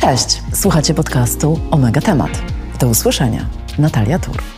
Cześć, słuchacie podcastu Omega Temat. Do usłyszenia. Natalia Tur.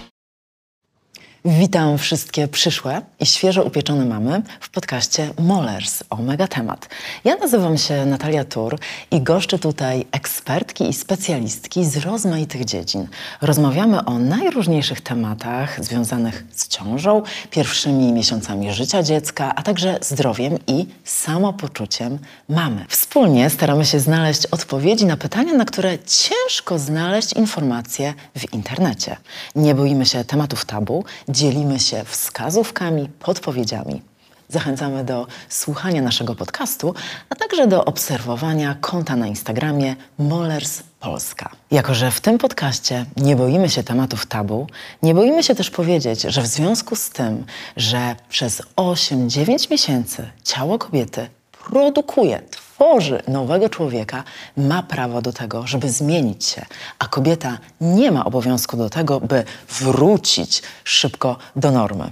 Witam wszystkie przyszłe i świeżo upieczone mamy w podcaście Molers Omega Temat. Ja nazywam się Natalia Tur i goszczę tutaj ekspertki i specjalistki z rozmaitych dziedzin. Rozmawiamy o najróżniejszych tematach związanych z ciążą, pierwszymi miesiącami życia dziecka, a także zdrowiem i samopoczuciem mamy. Wspólnie staramy się znaleźć odpowiedzi na pytania, na które ciężko znaleźć informacje w internecie. Nie boimy się tematów tabu, dzielimy się wskazówkami, podpowiedziami. Zachęcamy do słuchania naszego podcastu, a także do obserwowania konta na Instagramie Molers Polska. Jako, że w tym podcaście nie boimy się tematów tabu, nie boimy się też powiedzieć, że w związku z tym, że przez 8-9 miesięcy ciało kobiety produkuje, tworzy nowego człowieka, ma prawo do tego, żeby zmienić się, a kobieta nie ma obowiązku do tego, by wrócić szybko do normy.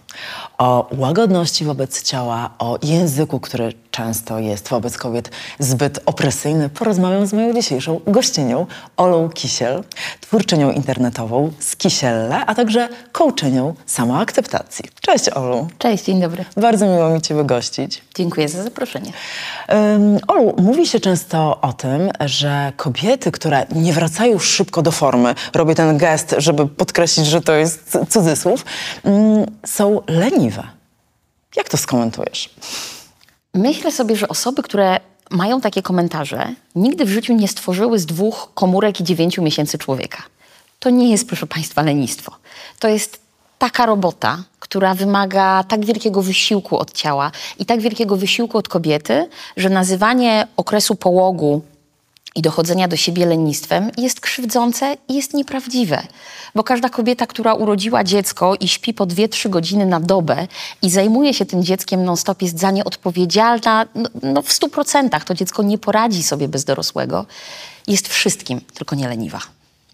O łagodności wobec ciała, o języku, który często jest wobec kobiet zbyt opresyjny, porozmawiam z moją dzisiejszą gościnią, Olą Kisiel, twórczynią internetową z Kisielle, a także coachenią samoakceptacji. Cześć Olu. Cześć, dzień dobry. Bardzo miło mi Ciebie gościć. Dziękuję za zaproszenie. Um, Olu, mówi się często o tym, że kobiety, które nie wracają szybko do formy, robię ten gest, żeby podkreślić, że to jest cudzysłów, um, są leniwe. Jak to skomentujesz? Myślę sobie, że osoby, które mają takie komentarze, nigdy w życiu nie stworzyły z dwóch komórek i dziewięciu miesięcy człowieka. To nie jest, proszę Państwa, lenistwo. To jest taka robota, która wymaga tak wielkiego wysiłku od ciała i tak wielkiego wysiłku od kobiety, że nazywanie okresu połogu i dochodzenia do siebie lenistwem jest krzywdzące i jest nieprawdziwe. Bo każda kobieta, która urodziła dziecko i śpi po 2-3 godziny na dobę i zajmuje się tym dzieckiem non-stop, jest za nie odpowiedzialna no, no w 100%. To dziecko nie poradzi sobie bez dorosłego. Jest wszystkim, tylko nie leniwa.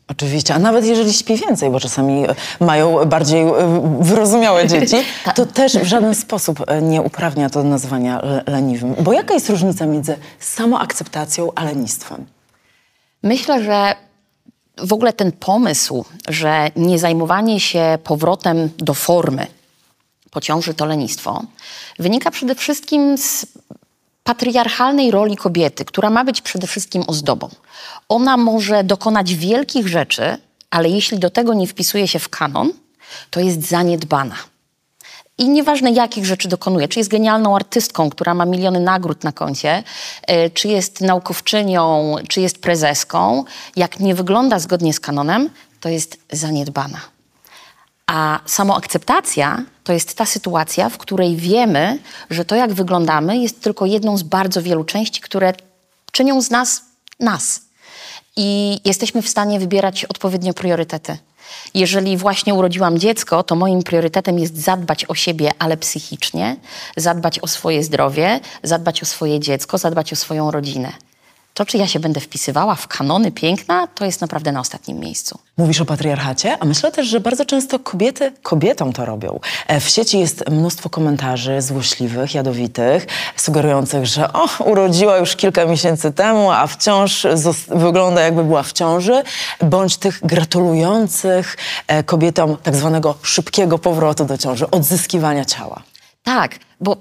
Oczywiście, a nawet jeżeli śpi więcej, bo czasami mają bardziej e, wyrozumiałe dzieci, Tak. to też w żaden sposób e, nie uprawnia to do nazwania le- leniwym. Bo jaka jest różnica między samoakceptacją a lenistwem? Myślę, że w ogóle ten pomysł, że nie zajmowanie się powrotem do formy po ciąży to lenistwo, wynika przede wszystkim z patriarchalnej roli kobiety, która ma być przede wszystkim ozdobą. Ona może dokonać wielkich rzeczy, ale jeśli do tego nie wpisuje się w kanon, to jest zaniedbana. I nieważne, jakich rzeczy dokonuje, czy jest genialną artystką, która ma miliony nagród na koncie, e, czy jest naukowczynią, czy jest prezeską, jak nie wygląda zgodnie z kanonem, to jest zaniedbana. A samoakceptacja to jest ta sytuacja, w której wiemy, że to, jak wyglądamy, jest tylko jedną z bardzo wielu części, które czynią z nas nas. I jesteśmy w stanie wybierać odpowiednio priorytety. Jeżeli właśnie urodziłam dziecko, to moim priorytetem jest zadbać o siebie, ale psychicznie, zadbać o swoje zdrowie, zadbać o swoje dziecko, zadbać o swoją rodzinę. To, czy ja się będę wpisywała w kanony piękna, to jest naprawdę na ostatnim miejscu. Mówisz o patriarchacie, a myślę też, że bardzo często kobiety kobietom to robią. E, W sieci jest mnóstwo komentarzy złośliwych, jadowitych, sugerujących, że o, urodziła już kilka miesięcy temu, a wciąż wygląda jakby była w ciąży, bądź tych gratulujących e, kobietom tak zwanego szybkiego powrotu do ciąży, odzyskiwania ciała. Tak, bo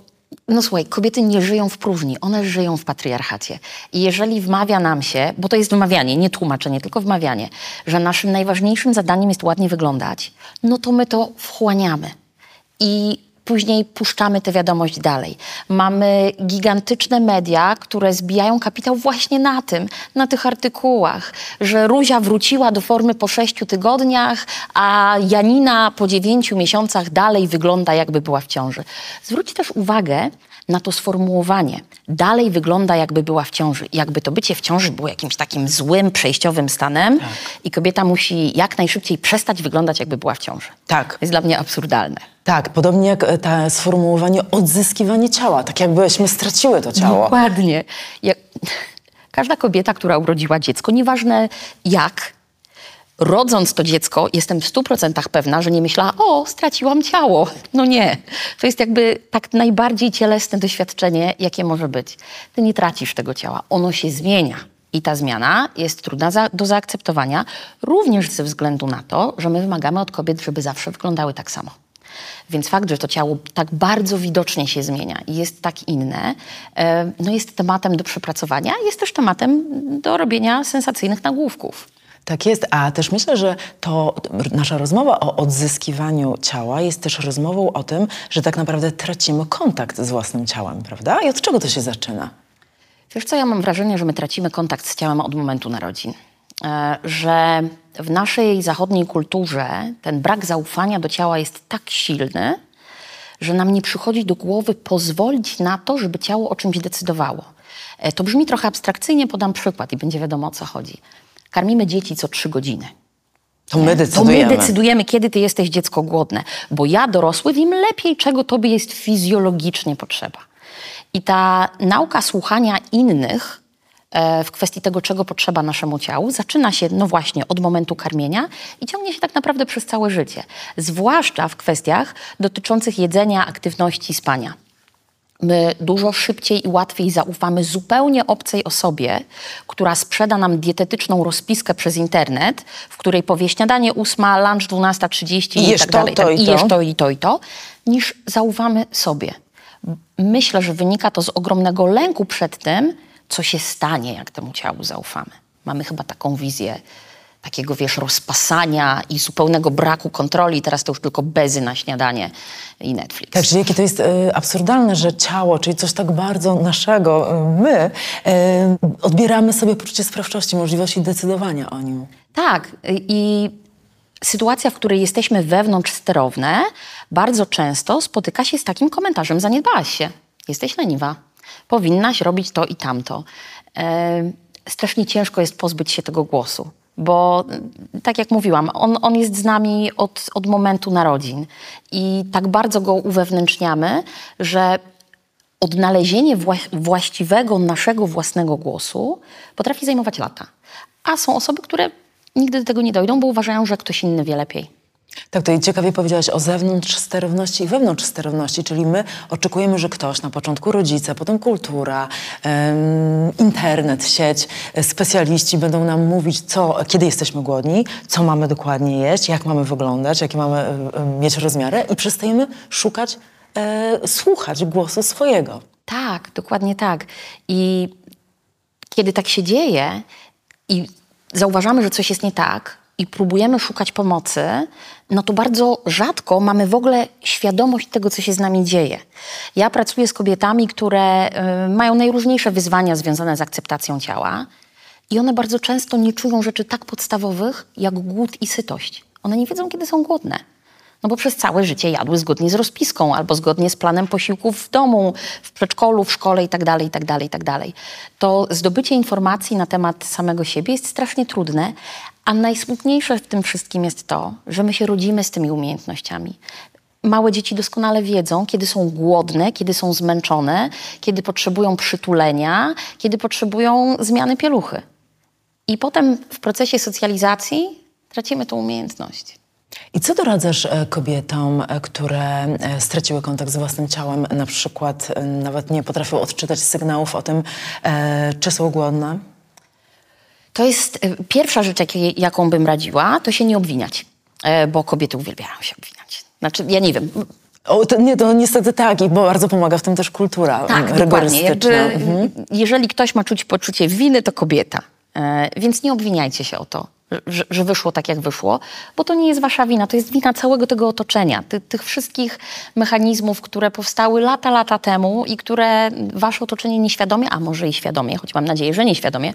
no słuchaj, kobiety nie żyją w próżni, one żyją w patriarchacie. I jeżeli wmawia nam się, bo to jest wmawianie, nie tłumaczenie, tylko wmawianie, że naszym najważniejszym zadaniem jest ładnie wyglądać, no to my to wchłaniamy. I później puszczamy tę wiadomość dalej. Mamy gigantyczne media, które zbijają kapitał właśnie na tym, na tych artykułach, że Ruzia wróciła do formy po sześciu tygodniach, a Janina po dziewięciu miesiącach dalej wygląda jakby była w ciąży. Zwróć też uwagę na to sformułowanie. Dalej wygląda jakby była w ciąży. Jakby to bycie w ciąży było jakimś takim złym, przejściowym stanem i kobieta musi jak najszybciej przestać wyglądać jakby była w ciąży. Tak. To jest dla mnie absurdalne. Tak, podobnie jak e, to sformułowanie odzyskiwanie ciała, tak jakbyśmy straciły to ciało. Dokładnie. Jak, każda kobieta, która urodziła dziecko, nieważne jak, rodząc to dziecko, jestem w 100% pewna, że nie myślała, o, straciłam ciało. No nie. To jest jakby tak najbardziej cielesne doświadczenie, jakie może być. Ty nie tracisz tego ciała, ono się zmienia. I ta zmiana jest trudna za, do zaakceptowania, również ze względu na to, że my wymagamy od kobiet, żeby zawsze wyglądały tak samo. Więc fakt, że to ciało tak bardzo widocznie się zmienia i jest tak inne, e, no jest tematem do przepracowania, jest też tematem do robienia sensacyjnych nagłówków. Tak jest, a też myślę, że to nasza rozmowa o odzyskiwaniu ciała jest też rozmową o tym, że tak naprawdę tracimy kontakt z własnym ciałem, prawda? I od czego to się zaczyna? Wiesz co, ja mam wrażenie, że my tracimy kontakt z ciałem od momentu narodzin. E, że w naszej zachodniej kulturze ten brak zaufania do ciała jest tak silny, że nam nie przychodzi do głowy pozwolić na to, żeby ciało o czymś decydowało. E, to brzmi trochę abstrakcyjnie, podam przykład i będzie wiadomo o co chodzi. Karmimy dzieci co trzy godziny. To my decydujemy. To my decydujemy, kiedy ty jesteś dziecko głodne, bo ja dorosły wiem lepiej, czego tobie jest fizjologicznie potrzeba. I ta nauka słuchania innych e, w kwestii tego, czego potrzeba naszemu ciału, zaczyna się no właśnie od momentu karmienia i ciągnie się tak naprawdę przez całe życie. Zwłaszcza w kwestiach dotyczących jedzenia, aktywności, spania. My dużo szybciej i łatwiej zaufamy zupełnie obcej osobie, która sprzeda nam dietetyczną rozpiskę przez internet, w której powie śniadanie 8, lunch 12.30 I i, tak to, dalej. to tak, i I to. jesz to i to i to, niż zaufamy sobie. Myślę, że wynika to z ogromnego lęku przed tym, co się stanie, jak temu ciału zaufamy. Mamy chyba taką wizję takiego, wiesz, rozpasania i zupełnego braku kontroli. Teraz to już tylko bezy na śniadanie i Netflix. Tak, czyli jakie to jest e, absurdalne, że ciało, czyli coś tak bardzo naszego, e, my e, odbieramy sobie poczucie sprawczości, możliwości decydowania o nim. Tak. I sytuacja, w której jesteśmy wewnątrz sterowne, bardzo często spotyka się z takim komentarzem: zaniedbałaś się, jesteś leniwa, powinnaś robić to i tamto. E, strasznie ciężko jest pozbyć się tego głosu. Bo tak jak mówiłam, on, on jest z nami od, od momentu narodzin i tak bardzo go uwewnętrzniamy, że odnalezienie wła- właściwego naszego własnego głosu potrafi zajmować lata. A są osoby, które nigdy do tego nie dojdą, bo uważają, że ktoś inny wie lepiej. Tak, to i ciekawie powiedziałaś o zewnątrz sterowności i wewnątrz sterowności, czyli my oczekujemy, że ktoś, na początku rodzice, potem kultura, internet, sieć, e, specjaliści będą nam mówić, co, kiedy jesteśmy głodni, co mamy dokładnie jeść, jak mamy wyglądać, jakie mamy e, e, mieć rozmiary i przestajemy szukać, słuchać głosu swojego. Tak, dokładnie tak. I kiedy tak się dzieje i zauważamy, że coś jest nie tak i próbujemy szukać pomocy, no to bardzo rzadko mamy w ogóle świadomość tego, co się z nami dzieje. Ja pracuję z kobietami, które y, mają najróżniejsze wyzwania związane z akceptacją ciała i one bardzo często nie czują rzeczy tak podstawowych jak głód i sytość. One nie wiedzą, kiedy są głodne. No bo przez całe życie jadły zgodnie z rozpiską albo zgodnie z planem posiłków w domu, w przedszkolu, w szkole itd., itd., itd. To zdobycie informacji na temat samego siebie jest strasznie trudne, a najsmutniejsze w tym wszystkim jest to, że my się rodzimy z tymi umiejętnościami. Małe dzieci doskonale wiedzą, kiedy są głodne, kiedy są zmęczone, kiedy potrzebują przytulenia, kiedy potrzebują zmiany pieluchy. I potem w procesie socjalizacji tracimy tą umiejętność. I co doradzasz e, kobietom, e, które e, straciły kontakt z własnym ciałem, na przykład nawet nie potrafią odczytać sygnałów o tym, czy są głodne? To jest y, pierwsza rzecz, jaką bym radziła, to się nie obwiniać, e, bo kobiety uwielbiają się obwiniać. Znaczy, ja nie wiem, O, to, nie, to niestety tak i bo bardzo pomaga w tym też kultura tak, rygorystyczna. Jakby, Mhm. Jeżeli ktoś ma czuć poczucie winy, to kobieta. E, więc nie obwiniajcie się o to, że, że wyszło tak, jak wyszło, bo to nie jest wasza wina, to jest wina całego tego otoczenia, ty, tych wszystkich mechanizmów, które powstały lata, lata temu i które wasze otoczenie nieświadomie, a może i świadomie, choć mam nadzieję, że nieświadomie,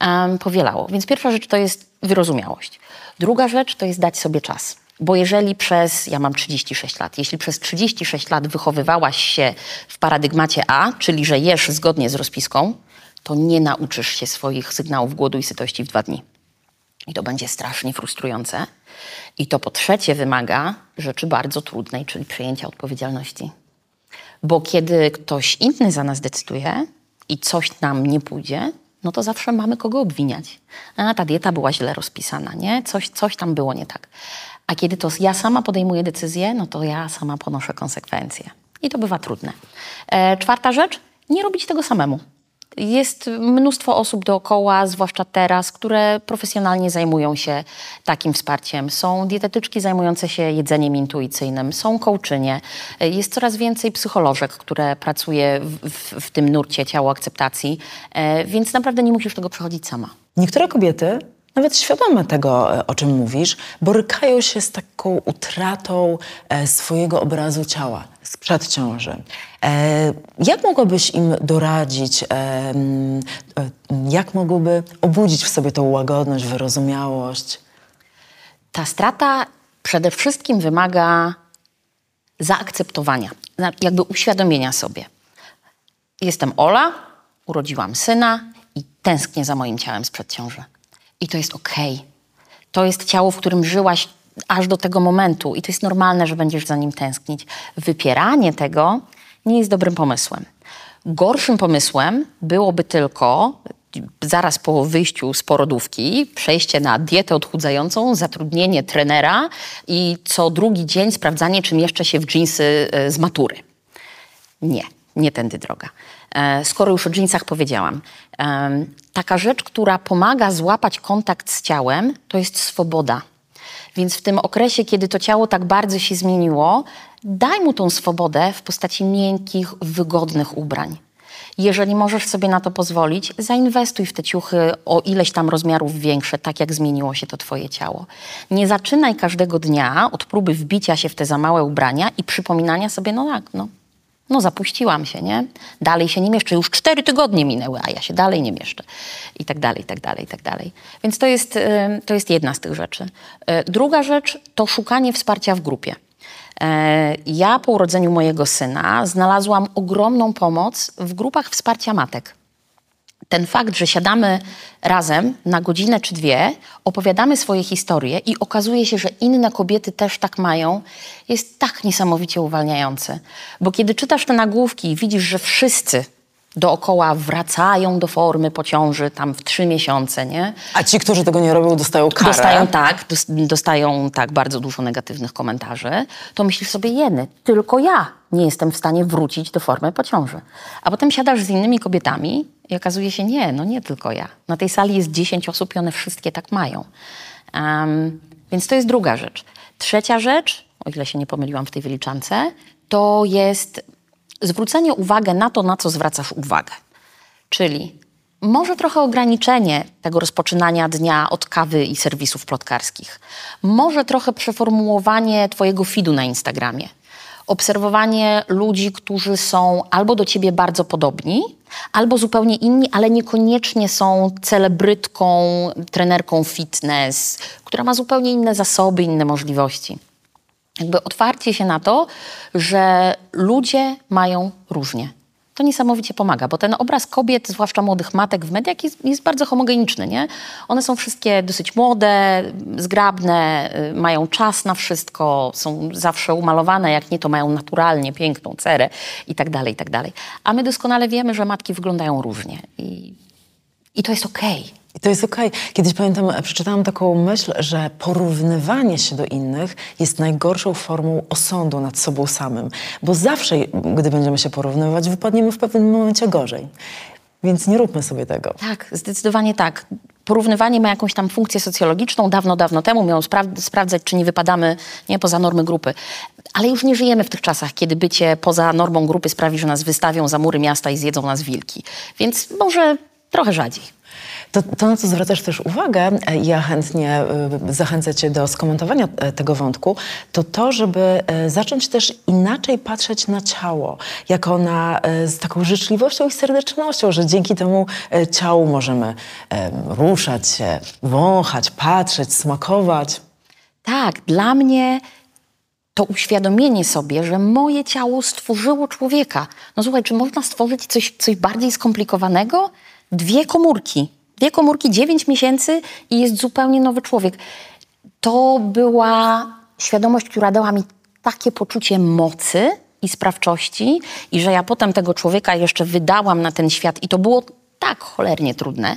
um, powielało. Więc pierwsza rzecz to jest wyrozumiałość. Druga rzecz to jest dać sobie czas. Bo jeżeli przez, ja mam 36 lat, jeśli przez 36 lat wychowywałaś się w paradygmacie A, czyli że jesz zgodnie z rozpiską, to nie nauczysz się swoich sygnałów głodu i sytości w dwa dni. I to będzie strasznie frustrujące. I to po trzecie wymaga rzeczy bardzo trudnej, czyli przejęcia odpowiedzialności. Bo kiedy ktoś inny za nas decyduje i coś nam nie pójdzie, no to zawsze mamy kogo obwiniać. A ta dieta była źle rozpisana, nie? Coś, coś tam było nie tak. A kiedy to ja sama podejmuję decyzję, no to ja sama ponoszę konsekwencje. I to bywa trudne. E, czwarta rzecz, nie robić tego samemu. Jest mnóstwo osób dookoła, zwłaszcza teraz, które profesjonalnie zajmują się takim wsparciem. Są dietetyczki zajmujące się jedzeniem intuicyjnym, są coachynie, jest coraz więcej psycholożek, które pracuje w, w, w tym nurcie ciało akceptacji, e, więc naprawdę nie musisz tego przechodzić sama. Niektóre kobiety nawet świadome tego, e, o czym mówisz, borykają się z taką utratą e, swojego obrazu ciała sprzed ciąży. E, jak mogłabyś im doradzić, jak mogłyby obudzić w sobie tą łagodność, wyrozumiałość? Ta strata przede wszystkim wymaga zaakceptowania, jakby uświadomienia sobie. Jestem Ola, urodziłam syna i tęsknię za moim ciałem sprzed ciąży i to jest okej. Okay. To jest ciało, w którym żyłaś aż do tego momentu i to jest normalne, że będziesz za nim tęsknić. Wypieranie tego nie jest dobrym pomysłem. Gorszym pomysłem byłoby tylko zaraz po wyjściu z porodówki przejście na dietę odchudzającą, zatrudnienie trenera i co drugi dzień sprawdzanie, czym jeszcze się w dżinsy e, z matury. Nie, nie tędy droga. E, skoro już o dżinsach powiedziałam, taka rzecz, która pomaga złapać kontakt z ciałem, to jest swoboda. Więc w tym okresie, kiedy to ciało tak bardzo się zmieniło, daj mu tą swobodę w postaci miękkich, wygodnych ubrań. Jeżeli możesz sobie na to pozwolić, zainwestuj w te ciuchy o ileś tam rozmiarów większe, tak jak zmieniło się to twoje ciało. Nie zaczynaj każdego dnia od próby wbicia się w te za małe ubrania i przypominania sobie, no tak, no no zapuściłam się, nie? Dalej się nie mieszczę. Już cztery tygodnie minęły, a ja się dalej nie mieszczę. I tak dalej, i tak dalej, i tak dalej. Więc to jest, y, to jest jedna z tych rzeczy. Y, druga rzecz to szukanie wsparcia w grupie. Y, ja po urodzeniu mojego syna znalazłam ogromną pomoc w grupach wsparcia matek ten fakt, że siadamy razem na godzinę czy dwie, opowiadamy swoje historie i okazuje się, że inne kobiety też tak mają, jest tak niesamowicie uwalniający. Bo kiedy czytasz te nagłówki i widzisz, że wszyscy dookoła wracają do formy po ciąży tam w trzy miesiące, nie? A ci, którzy tego nie robią, dostają karę? Dostają tak, dostają tak bardzo dużo negatywnych komentarzy. To myślisz sobie, jeny, tylko ja nie jestem w stanie wrócić do formy po ciąży. A potem siadasz z innymi kobietami i okazuje się, nie, no nie tylko ja. Na tej sali jest 10 osób i one wszystkie tak mają. Um, więc to jest druga rzecz. Trzecia rzecz, o ile się nie pomyliłam w tej wyliczance, to jest zwrócenie uwagi na to, na co zwracasz uwagę. Czyli może trochę ograniczenie tego rozpoczynania dnia od kawy i serwisów plotkarskich. Może trochę przeformułowanie Twojego feedu na Instagramie. Obserwowanie ludzi, którzy są albo do ciebie bardzo podobni, albo zupełnie inni, ale niekoniecznie są celebrytką, trenerką fitness, która ma zupełnie inne zasoby, inne możliwości jakby otwarcie się na to, że ludzie mają różnie. To niesamowicie pomaga, bo ten obraz kobiet, zwłaszcza młodych matek w mediach jest, jest bardzo homogeniczny. Nie? One są wszystkie dosyć młode, zgrabne, y, mają czas na wszystko, są zawsze umalowane, jak nie to mają naturalnie piękną cerę i tak dalej, i tak dalej. A my doskonale wiemy, że matki wyglądają różnie i, i to jest okej. Okay. I to jest okej. Okay. Kiedyś pamiętam, przeczytałam taką myśl, że porównywanie się do innych jest najgorszą formą osądu nad sobą samym. Bo zawsze, gdy będziemy się porównywać, wypadniemy w pewnym momencie gorzej. Więc nie róbmy sobie tego. Tak, zdecydowanie tak. Porównywanie ma jakąś tam funkcję socjologiczną. Dawno, dawno temu miało spra sprawdzać, czy nie wypadamy nie, poza normy grupy. Ale już nie żyjemy w tych czasach, kiedy bycie poza normą grupy sprawi, że nas wystawią za mury miasta i zjedzą nas wilki. Więc może trochę rzadziej. To, to, na co zwracasz też uwagę, e, ja chętnie e, zachęcę Cię do skomentowania e, tego wątku, to to, żeby zacząć też inaczej patrzeć na ciało, jako na, z taką życzliwością i serdecznością, że dzięki temu ciału możemy ruszać się, wąchać, patrzeć, smakować. Tak, dla mnie to uświadomienie sobie, że moje ciało stworzyło człowieka. No słuchaj, czy można stworzyć coś, coś bardziej skomplikowanego? Dwie komórki, Dwie komórki, 9 miesięcy i jest zupełnie nowy człowiek. To była świadomość, która dała mi takie poczucie mocy i sprawczości, i że ja potem tego człowieka jeszcze wydałam na ten świat, i to było tak cholernie trudne.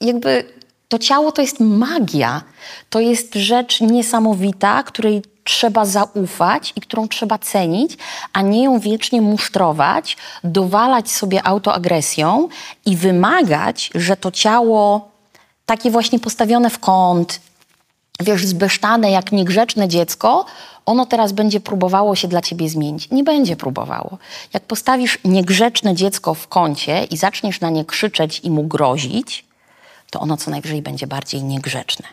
Jakby to ciało to jest magia. To jest rzecz niesamowita, której trzeba zaufać i którą trzeba cenić, a nie ją wiecznie musztrować, dowalać sobie autoagresją i wymagać, że to ciało takie właśnie postawione w kąt, wiesz, zbesztane jak niegrzeczne dziecko, ono teraz będzie próbowało się dla ciebie zmienić. Nie będzie próbowało. Jak postawisz niegrzeczne dziecko w kącie i zaczniesz na nie krzyczeć i mu grozić, to ono co najwyżej będzie bardziej niegrzeczne.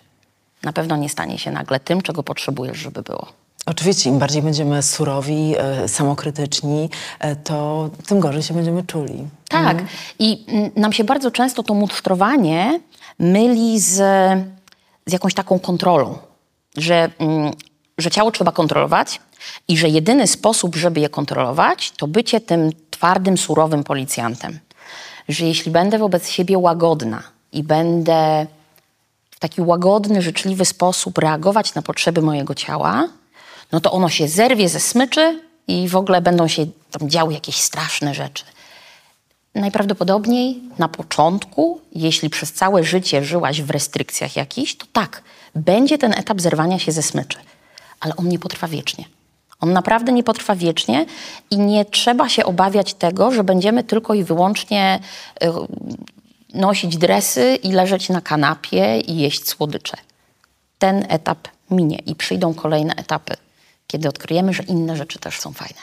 Na pewno nie stanie się nagle tym, czego potrzebujesz, żeby było. Oczywiście, im bardziej będziemy surowi, e, samokrytyczni, e, to tym gorzej się będziemy czuli. Tak. I mm, nam się bardzo często to musztrowanie myli z, z jakąś taką kontrolą, że, mm, że ciało trzeba kontrolować i że jedyny sposób, żeby je kontrolować, to bycie tym twardym, surowym policjantem. Że jeśli będę wobec siebie łagodna i będę w taki łagodny, życzliwy sposób reagować na potrzeby mojego ciała, no to ono się zerwie ze smyczy i w ogóle będą się tam działy jakieś straszne rzeczy. Najprawdopodobniej na początku, jeśli przez całe życie żyłaś w restrykcjach jakichś, to tak, będzie ten etap zerwania się ze smyczy, ale on nie potrwa wiecznie. On naprawdę nie potrwa wiecznie i nie trzeba się obawiać tego, że będziemy tylko i wyłącznie y, nosić dresy i leżeć na kanapie i jeść słodycze. Ten etap minie i przyjdą kolejne etapy, kiedy odkryjemy, że inne rzeczy też są fajne.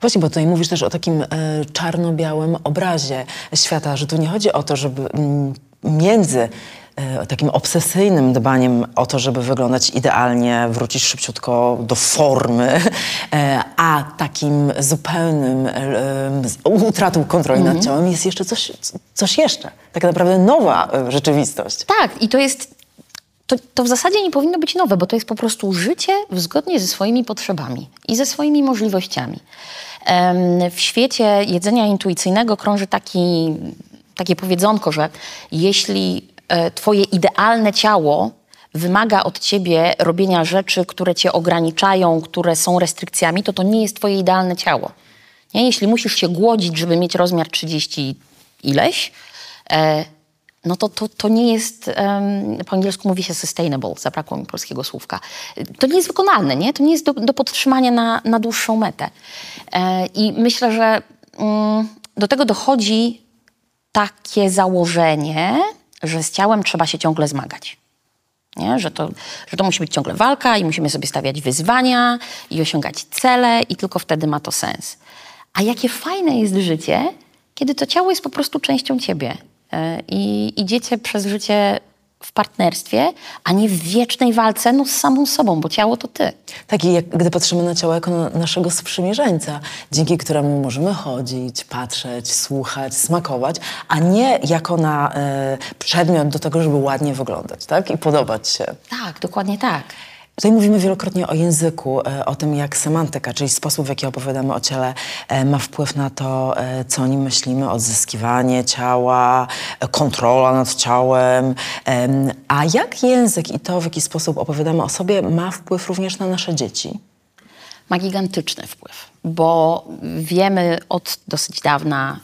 Właśnie, bo tutaj mówisz też o takim e, czarno-białym obrazie świata, że tu nie chodzi o to, żeby mm, między takim obsesyjnym dbaniem o to, żeby wyglądać idealnie, wrócić szybciutko do formy, e, a takim zupełnym e, utratą kontroli nad ciałem jest jeszcze coś, coś jeszcze. Tak naprawdę nowa e, rzeczywistość. Tak, i to jest. To, to w zasadzie nie powinno być nowe, bo to jest po prostu życie zgodnie ze swoimi potrzebami i ze swoimi możliwościami. W świecie jedzenia intuicyjnego krąży taki, takie powiedzonko, że jeśli e, twoje idealne ciało wymaga od ciebie robienia rzeczy, które cię ograniczają, które są restrykcjami, to to nie jest twoje idealne ciało. Nie? Jeśli musisz się głodzić, żeby mieć rozmiar 30 ileś, e, no to, to, to nie jest, em, po angielsku mówi się sustainable, zabrakło mi polskiego słówka. To nie jest wykonalne, nie? To nie jest do, do podtrzymania na, na dłuższą metę. E, I myślę, że mm, do tego dochodzi takie założenie, że z ciałem trzeba się ciągle zmagać. Nie? Że, to, że to musi być ciągle walka i musimy sobie stawiać wyzwania i osiągać cele i tylko wtedy ma to sens. A jakie fajne jest życie, kiedy to ciało jest po prostu częścią ciebie e, i idziecie przez życie w partnerstwie, a nie w wiecznej walce no, z samą sobą, bo ciało to ty. Tak i jak, gdy patrzymy na ciało jako na naszego sprzymierzeńca, dzięki któremu możemy chodzić, patrzeć, słuchać, smakować, a nie jako na e, przedmiot do tego, żeby ładnie wyglądać, tak? I podobać się. Tak, dokładnie tak. Tutaj mówimy wielokrotnie o języku, e, o tym, jak semantyka, czyli sposób, w jaki opowiadamy o ciele, e, ma wpływ na to, e, co o nim myślimy, odzyskiwanie ciała, kontrola nad ciałem. Em, A jak język i to, w jaki sposób opowiadamy o sobie, ma wpływ również na nasze dzieci? ma gigantyczny wpływ, bo wiemy od dosyć dawna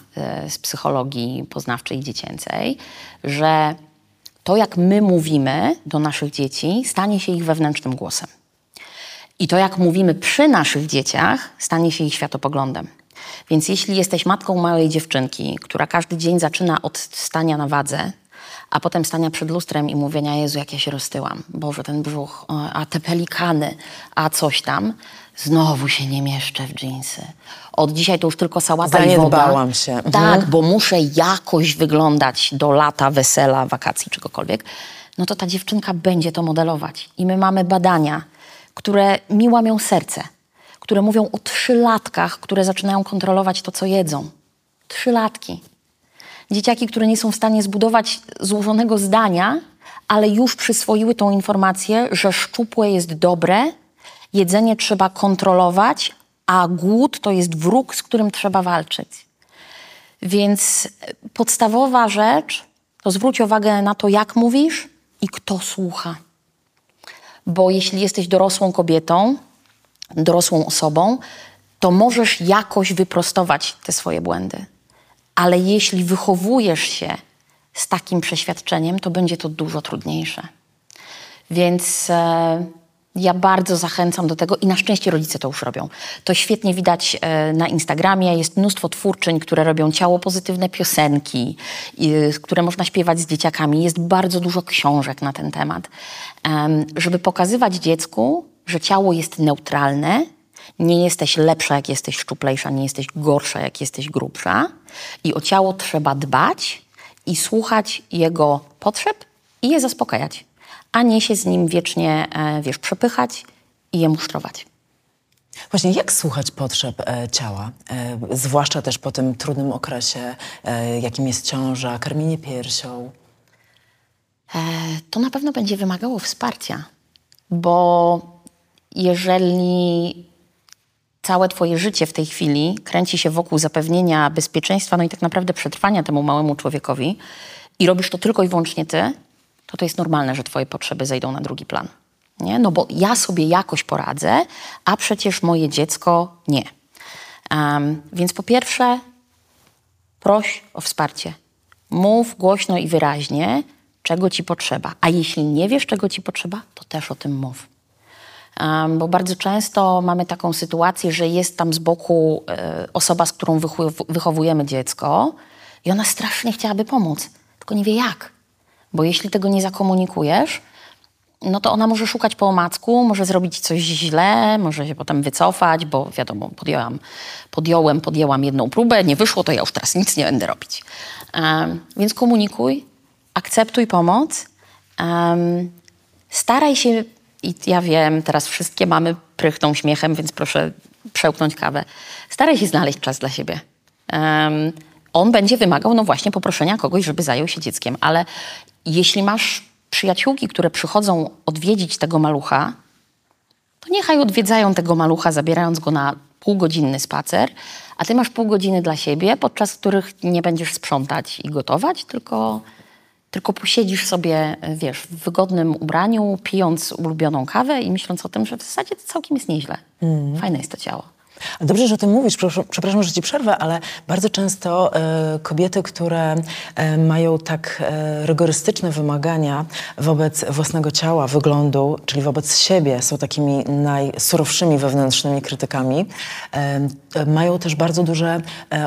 z psychologii poznawczej dziecięcej, że to, jak my mówimy do naszych dzieci, stanie się ich wewnętrznym głosem. I to, jak mówimy przy naszych dzieciach, stanie się ich światopoglądem. Więc jeśli jesteś matką małej dziewczynki, która każdy dzień zaczyna od stania na wadze, a potem stania przed lustrem i mówienia, Jezu, jak ja się roztyłam, Boże, ten brzuch, a te pelikany, a coś tam, znowu się nie mieszczę w dżinsy. Od dzisiaj to już tylko sałata i woda. Zaniedbałam się. Mhm. Tak, bo muszę jakoś wyglądać do lata, wesela, wakacji, czegokolwiek. No to ta dziewczynka będzie to modelować. I my mamy badania, które mi łamią serce, które mówią o trzylatkach, które zaczynają kontrolować to, co jedzą. Trzylatki. Dzieciaki, które nie są w stanie zbudować złożonego zdania, ale już przyswoiły tą informację, że szczupłe jest dobre, jedzenie trzeba kontrolować, a głód to jest wróg, z którym trzeba walczyć. Więc e, podstawowa rzecz to zwróć uwagę na to, jak mówisz i kto słucha. Bo jeśli jesteś dorosłą kobietą, dorosłą osobą, to możesz jakoś wyprostować te swoje błędy. Ale jeśli wychowujesz się z takim przeświadczeniem, to będzie to dużo trudniejsze. Więc e, Ja bardzo zachęcam do tego i na szczęście rodzice to już robią. To świetnie widać e, na Instagramie. Jest mnóstwo twórczyń, które robią ciało pozytywne piosenki, które można śpiewać z dzieciakami. Jest bardzo dużo książek na ten temat, em, żeby pokazywać dziecku, że ciało jest neutralne. Nie jesteś lepsza, jak jesteś szczuplejsza, nie jesteś gorsza, jak jesteś grubsza. I o ciało trzeba dbać i słuchać jego potrzeb i je zaspokajać a nie się z nim wiecznie, e, wiesz, przepychać i je musztrować. Właśnie jak słuchać potrzeb e, ciała, e, zwłaszcza też po tym trudnym okresie, e, jakim jest ciąża, karmienie piersią? E, to na pewno będzie wymagało wsparcia, bo jeżeli całe twoje życie w tej chwili kręci się wokół zapewnienia bezpieczeństwa, no i tak naprawdę przetrwania temu małemu człowiekowi i robisz to tylko i wyłącznie ty, to to jest normalne, że twoje potrzeby zejdą na drugi plan. Nie? No bo ja sobie jakoś poradzę, a przecież moje dziecko nie. Um, więc po pierwsze, proś o wsparcie. Mów głośno i wyraźnie, czego ci potrzeba. A jeśli nie wiesz, czego ci potrzeba, to też o tym mów. Um, bo bardzo często mamy taką sytuację, że jest tam z boku e, osoba, z którą wychowujemy dziecko i ona strasznie chciałaby pomóc, tylko nie wie jak. Bo jeśli tego nie zakomunikujesz, no to ona może szukać po omacku, może zrobić coś źle, może się potem wycofać, bo wiadomo, podjęłam, podjąłem, podjęłam jedną próbę, nie wyszło, to ja już teraz nic nie będę robić. Um, więc komunikuj, akceptuj pomoc, um, staraj się, i ja wiem, teraz wszystkie mamy prychną śmiechem, więc proszę przełknąć kawę, staraj się znaleźć czas dla siebie. Um, on będzie wymagał, no właśnie, poproszenia kogoś, żeby zajął się dzieckiem, ale jeśli masz przyjaciółki, które przychodzą odwiedzić tego malucha, to niechaj odwiedzają tego malucha, zabierając go na półgodzinny spacer, a ty masz pół godziny dla siebie, podczas których nie będziesz sprzątać i gotować, tylko, tylko posiedzisz sobie, wiesz, w wygodnym ubraniu, pijąc ulubioną kawę i myśląc o tym, że w zasadzie to całkiem jest nieźle. Mm. Fajne jest to ciało. Dobrze, że o tym mówisz. Przepraszam, że ci przerwę, ale bardzo często e, kobiety, które e, mają tak e, rygorystyczne wymagania wobec własnego ciała, wyglądu, czyli wobec siebie, są takimi najsurowszymi wewnętrznymi krytykami, mają też bardzo duże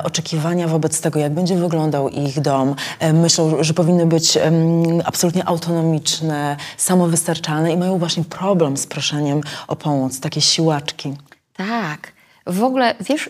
oczekiwania wobec tego, jak będzie wyglądał ich dom. myślą, że powinny być absolutnie autonomiczne, samowystarczalne i mają właśnie problem z proszeniem o pomoc, takie siłaczki. Tak. W ogóle, wiesz,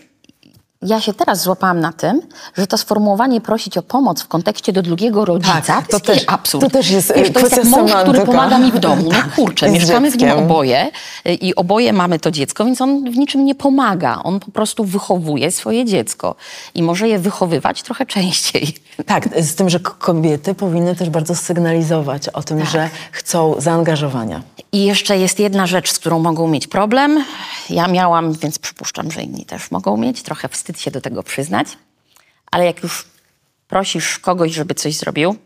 ja się teraz złapałam na tym, że to sformułowanie prosić o pomoc w kontekście do drugiego rodzica tak, to, to też absurd. To też jest Wiesz, to jest jak mąż, który pomaga mi w domu. No tak, kurczę, mieszkamy w nim oboje y, i oboje mamy to dziecko, więc on w niczym nie pomaga. On po prostu wychowuje swoje dziecko i może je wychowywać trochę częściej. Tak, z tym, że kobiety powinny też bardzo sygnalizować o tym, tak. że chcą zaangażowania. I jeszcze jest jedna rzecz, z którą mogą mieć problem. Ja miałam, więc przypuszczam, że inni też mogą mieć. Trochę wstyd się do tego przyznać. Ale jak już prosisz kogoś, żeby coś zrobił,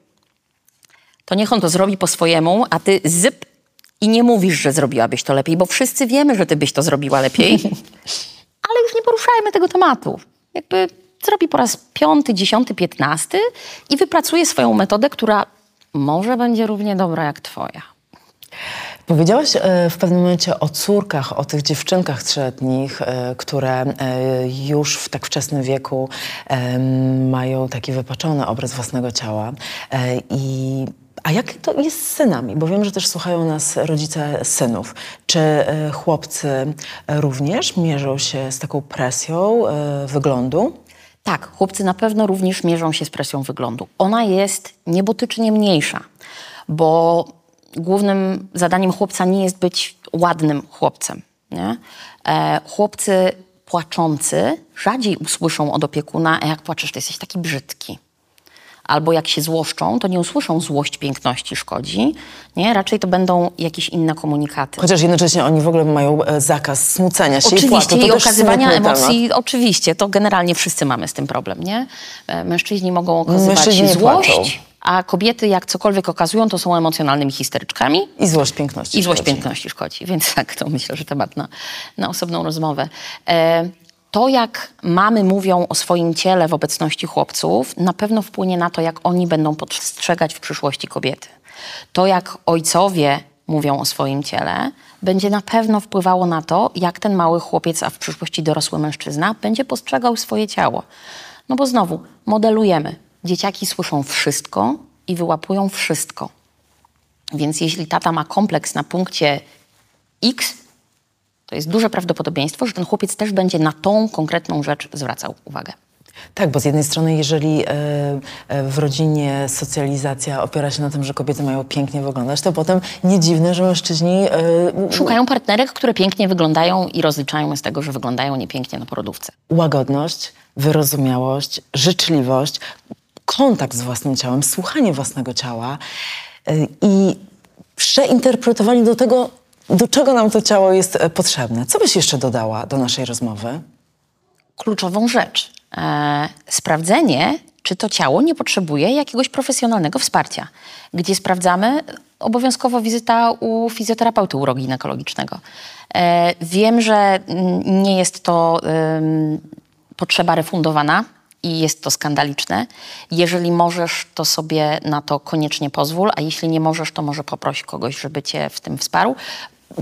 to niech on to zrobi po swojemu, a ty zyp i nie mówisz, że zrobiłabyś to lepiej, bo wszyscy wiemy, że ty byś to zrobiła lepiej. Ale już nie poruszajmy tego tematu. Jakby zrobi po raz piąty, dziesiąty, piętnasty i wypracuje swoją metodę, która może będzie równie dobra jak twoja. Powiedziałaś e, w pewnym momencie o córkach, o tych dziewczynkach trzyletnich, e, które e, już w tak wczesnym wieku mają taki wypaczony obraz własnego ciała. I a jak to jest z synami? Bo wiem, że też słuchają nas rodzice synów. Czy chłopcy również mierzą się z taką presją wyglądu? Tak, chłopcy na pewno również mierzą się z presją wyglądu. Ona jest niebotycznie mniejsza, bo głównym zadaniem chłopca nie jest być ładnym chłopcem. Nie? E, chłopcy płaczący rzadziej usłyszą od opiekuna, a jak płaczesz, to jesteś taki brzydki. Albo jak się złoszczą, to nie usłyszą złość piękności szkodzi, nie? Raczej to będą jakieś inne komunikaty. Chociaż jednocześnie oni w ogóle mają e, zakaz smucenia się oczywiście, i płaczu. To i okazywania emocji, temat. oczywiście, to generalnie wszyscy mamy z tym problem, nie? E, mężczyźni mogą okazywać Mężczyźni złość, płaczą a kobiety, jak cokolwiek okazują, to są emocjonalnymi histeryczkami. I złość piękności I złość szkodzi. piękności szkodzi, więc tak, to myślę, że temat na, na osobną rozmowę. E, to, jak mamy mówią o swoim ciele w obecności chłopców, na pewno wpłynie na to, jak oni będą postrzegać w przyszłości kobiety. To, jak ojcowie mówią o swoim ciele, będzie na pewno wpływało na to, jak ten mały chłopiec, a w przyszłości dorosły mężczyzna, będzie postrzegał swoje ciało. No bo znowu, modelujemy. Dzieciaki słyszą wszystko i wyłapują wszystko. Więc jeśli tata ma kompleks na punkcie X, to jest duże prawdopodobieństwo, że ten chłopiec też będzie na tą konkretną rzecz zwracał uwagę. Tak, bo z jednej strony, jeżeli e, e, w rodzinie socjalizacja opiera się na tym, że kobiety mają pięknie wyglądać, to potem nie dziwne, że mężczyźni. e, Szukają partnerek, które pięknie wyglądają i rozliczają z tego, że wyglądają niepięknie na porodówce. łagodność, wyrozumiałość, życzliwość, kontakt z własnym ciałem, słuchanie własnego ciała y, i przeinterpretowanie do tego, do czego nam to ciało jest e, potrzebne. Co byś jeszcze dodała do naszej rozmowy? kluczową rzecz. E, sprawdzenie, czy to ciało nie potrzebuje jakiegoś profesjonalnego wsparcia. Gdzie sprawdzamy? Obowiązkowo wizyta u fizjoterapeuty uroginekologicznego. E, wiem, że nie jest to ym, potrzeba refundowana i jest to skandaliczne. Jeżeli możesz, to sobie na to koniecznie pozwól, a jeśli nie możesz, to może poproś kogoś, żeby cię w tym wsparł.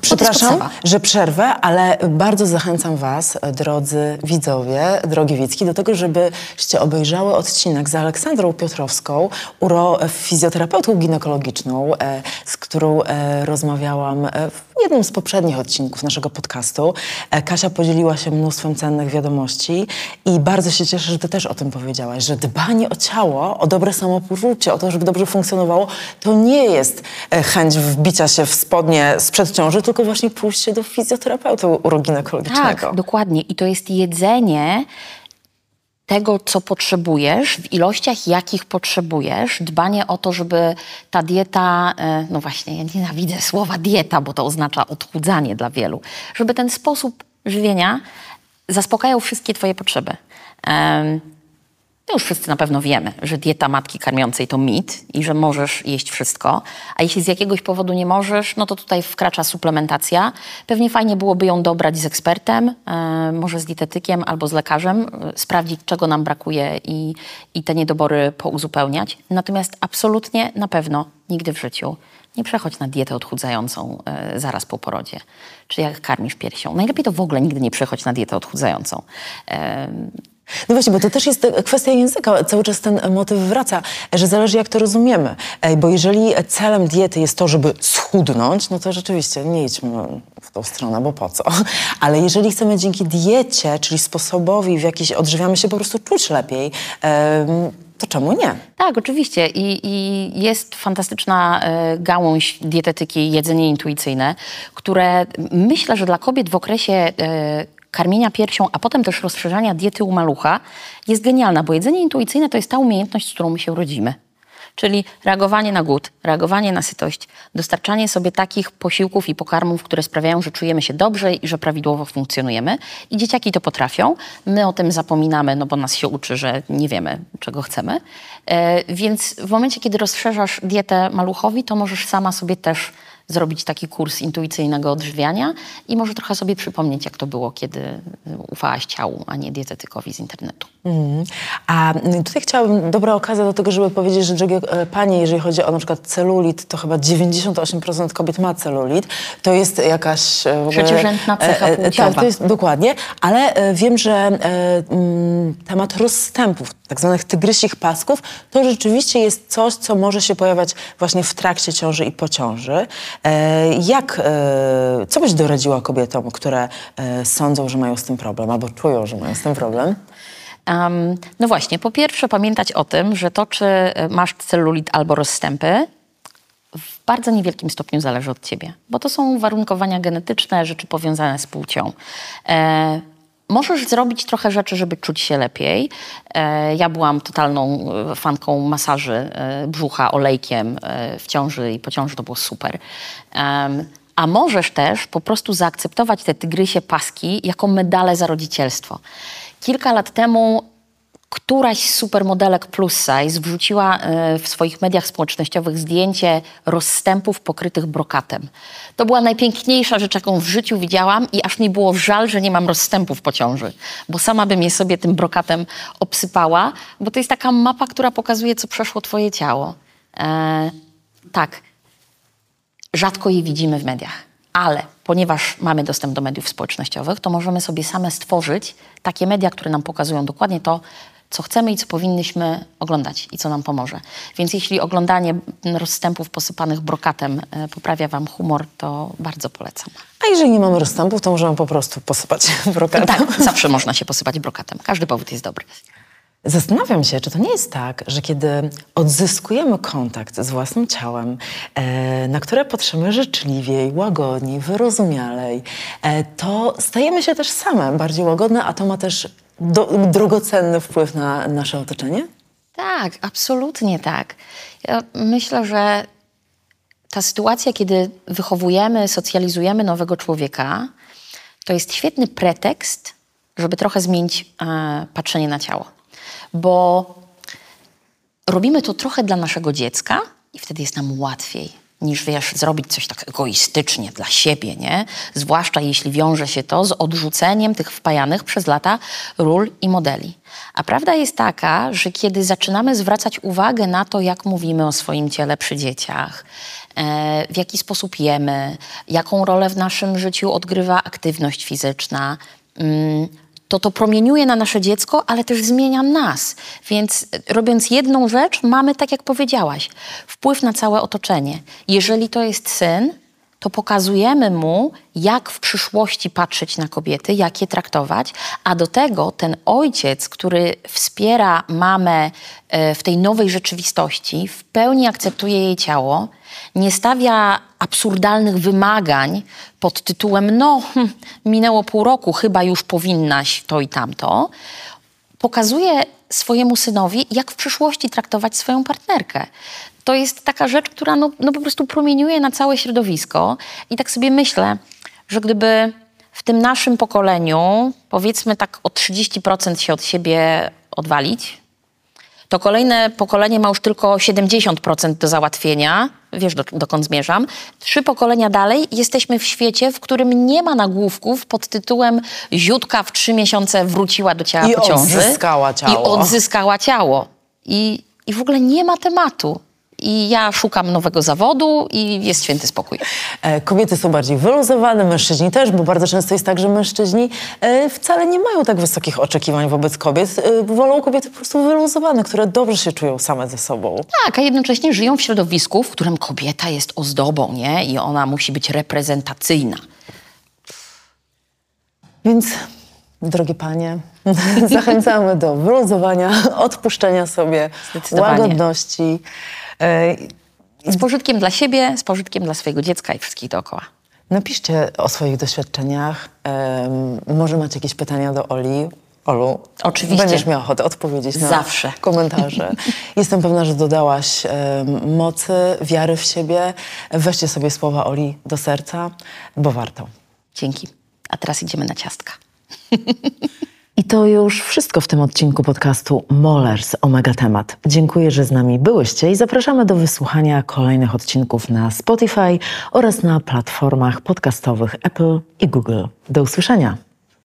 Przepraszam, że przerwę, ale bardzo zachęcam Was, drodzy widzowie, drogie Wicki, do tego, żebyście obejrzały odcinek z Aleksandrą Piotrowską, uro, fizjoterapeutką ginekologiczną, e, z którą e, rozmawiałam e, w jednym z poprzednich odcinków naszego podcastu. E, Kasia podzieliła się mnóstwem cennych wiadomości i bardzo się cieszę, że Ty też o tym powiedziałaś, że dbanie o ciało, o dobre samopoczucie, o to, żeby dobrze funkcjonowało, to nie jest e, chęć wbicia się w spodnie sprzed ciąży, tylko właśnie pójście do fizjoterapeuty uroginekologicznego. Tak, dokładnie. I to jest jedzenie tego, co potrzebujesz, w ilościach, jakich potrzebujesz, dbanie o to, żeby ta dieta, e, no właśnie, ja nienawidzę słowa dieta, bo to oznacza odchudzanie dla wielu, żeby ten sposób żywienia zaspokajał wszystkie Twoje potrzeby. Em, to już wszyscy na pewno wiemy, że dieta matki karmiącej to mit i że możesz jeść wszystko, a jeśli z jakiegoś powodu nie możesz, no to tutaj wkracza suplementacja. Pewnie fajnie byłoby ją dobrać z ekspertem, e, może z dietetykiem albo z lekarzem, e, sprawdzić czego nam brakuje i, i te niedobory pouzupełniać. Natomiast absolutnie na pewno nigdy w życiu nie przechodź na dietę odchudzającą e, zaraz po porodzie, czy jak karmisz piersią. Najlepiej to w ogóle nigdy nie przechodź na dietę odchudzającą. No właśnie, bo to też jest e, kwestia języka. Cały czas ten motyw wraca, że zależy jak to rozumiemy. Bo jeżeli celem diety jest to, żeby schudnąć, no to rzeczywiście nie idźmy w tą stronę, bo po co? Ale jeżeli chcemy dzięki diecie, czyli sposobowi, w jakiś odżywiamy się po prostu czuć lepiej, to czemu nie? Tak, oczywiście. I, i jest fantastyczna e, gałąź dietetyki jedzenie intuicyjne, które myślę, że dla kobiet w okresie e, karmienia piersią, a potem też rozszerzania diety u malucha jest genialna, bo jedzenie intuicyjne to jest ta umiejętność, z którą my się rodzimy. Czyli reagowanie na głód, reagowanie na sytość, dostarczanie sobie takich posiłków i pokarmów, które sprawiają, że czujemy się dobrze i że prawidłowo funkcjonujemy. I dzieciaki to potrafią. My o tym zapominamy, no bo nas się uczy, że nie wiemy, czego chcemy. E, więc w momencie, kiedy rozszerzasz dietę maluchowi, to możesz sama sobie też zrobić taki kurs intuicyjnego odżywiania i może trochę sobie przypomnieć, jak to było, kiedy ufałaś ciału, a nie dietetykowi z internetu. Mhm. A mm, tutaj chciałabym, dobra okazja do tego, żeby powiedzieć, że drogie e, panie, jeżeli chodzi o na przykład celulit, to chyba 98% kobiet ma celulit. To jest jakaś... e, w ogóle- Trzeciorzędna cecha e, e, płciowa. Tak, to jest dokładnie, ale e, wiem, że e, mm, temat rozstępów, tak zwanych tygrysich pasków, to rzeczywiście jest coś, co może się pojawiać właśnie w trakcie ciąży i po ciąży. E, jak, e, co byś doradziła kobietom, które e, sądzą, że mają z tym problem, albo czują, że mają z tym problem? Em, no właśnie, po pierwsze pamiętać o tym, że to, czy masz celulit albo rozstępy, w bardzo niewielkim stopniu zależy od ciebie, bo to są uwarunkowania genetyczne, rzeczy powiązane z płcią. E, możesz zrobić trochę rzeczy, żeby czuć się lepiej. E, ja byłam totalną e, fanką masaży e, brzucha olejkiem w ciąży i po ciąży to było super. A możesz też po prostu zaakceptować te tygrysie paski jako medale za rodzicielstwo. Kilka lat temu któraś z supermodelek plus size wrzuciła e, w swoich mediach społecznościowych zdjęcie rozstępów pokrytych brokatem. To była najpiękniejsza rzecz, jaką w życiu widziałam i aż mi było żal, że nie mam rozstępów po ciąży, bo sama bym je sobie tym brokatem obsypała, bo to jest taka mapa, która pokazuje, co przeszło twoje ciało. E, tak, rzadko je widzimy w mediach. Ale ponieważ mamy dostęp do mediów społecznościowych, to możemy sobie same stworzyć takie media, które nam pokazują dokładnie to, co chcemy i co powinnyśmy oglądać i co nam pomoże. Więc jeśli oglądanie rozstępów posypanych brokatem e, poprawia Wam humor, to bardzo polecam. A jeżeli nie mamy rozstępów, to możemy po prostu posypać brokatem. Tak, zawsze można się posypać brokatem. Każdy powód jest dobry. Zastanawiam się, czy to nie jest tak, że kiedy odzyskujemy kontakt z własnym ciałem, e, na które patrzymy życzliwiej, łagodniej, wyrozumialej, e, to stajemy się też same bardziej łagodne, a to ma też do, drogocenny wpływ na nasze otoczenie? Tak, absolutnie tak. Ja myślę, że ta sytuacja, kiedy wychowujemy, socjalizujemy nowego człowieka, to jest świetny pretekst, żeby trochę zmienić e, patrzenie na ciało bo robimy to trochę dla naszego dziecka i wtedy jest nam łatwiej niż wiesz, zrobić coś tak egoistycznie dla siebie, nie? Zwłaszcza jeśli wiąże się to z odrzuceniem tych wpajanych przez lata ról i modeli. A prawda jest taka, że kiedy zaczynamy zwracać uwagę na to, jak mówimy o swoim ciele przy dzieciach, e, w jaki sposób jemy, jaką rolę w naszym życiu odgrywa aktywność fizyczna, mm, to to promieniuje na nasze dziecko, ale też zmienia nas. Więc robiąc jedną rzecz, mamy, tak jak powiedziałaś, wpływ na całe otoczenie. Jeżeli to jest syn, to pokazujemy mu, jak w przyszłości patrzeć na kobiety, jak je traktować, a do tego ten ojciec, który wspiera mamę e, w tej nowej rzeczywistości, w pełni akceptuje jej ciało, nie stawia absurdalnych wymagań pod tytułem: No, hm, minęło pół roku, chyba już powinnaś to i tamto, pokazuje swojemu synowi, jak w przyszłości traktować swoją partnerkę to jest taka rzecz, która no, no po prostu promieniuje na całe środowisko. I tak sobie myślę, że gdyby w tym naszym pokoleniu, powiedzmy tak o 30% się od siebie odwalić, to kolejne pokolenie ma już tylko 70% do załatwienia. Wiesz, do, dokąd zmierzam. Trzy pokolenia dalej jesteśmy w świecie, w którym nie ma nagłówków pod tytułem Ziutka w trzy miesiące wróciła do ciała I po ciąży. odzyskała ciało. I odzyskała ciało. I, I w ogóle nie ma tematu i ja szukam nowego zawodu i jest święty spokój. E, kobiety są bardziej wyluzowane, mężczyźni też, bo bardzo często jest tak, że mężczyźni e, wcale nie mają tak wysokich oczekiwań wobec kobiet. E, wolą kobiety po prostu wyluzowane, które dobrze się czują same ze sobą. Tak, a jednocześnie żyją w środowisku, w którym kobieta jest ozdobą, nie? I ona musi być reprezentacyjna. Więc, drogie panie, zachęcamy do wyluzowania, odpuszczenia sobie, łagodności. Z pożytkiem dla siebie, z pożytkiem dla swojego dziecka i wszystkich dookoła. Napiszcie o swoich doświadczeniach. może macie jakieś pytania do Oli. Olu, Oczywiście. będziesz miała ochotę odpowiedzieć na Zawsze. komentarze. Jestem pewna, że dodałaś mocy, wiary w siebie. Weźcie sobie słowa Oli do serca, bo warto. Dzięki. A teraz idziemy na ciastka. I to już wszystko w tym odcinku podcastu Molers Omega Temat. Dziękuję, że z nami byłyście i zapraszamy do wysłuchania kolejnych odcinków na Spotify oraz na platformach podcastowych Apple i Google. Do usłyszenia.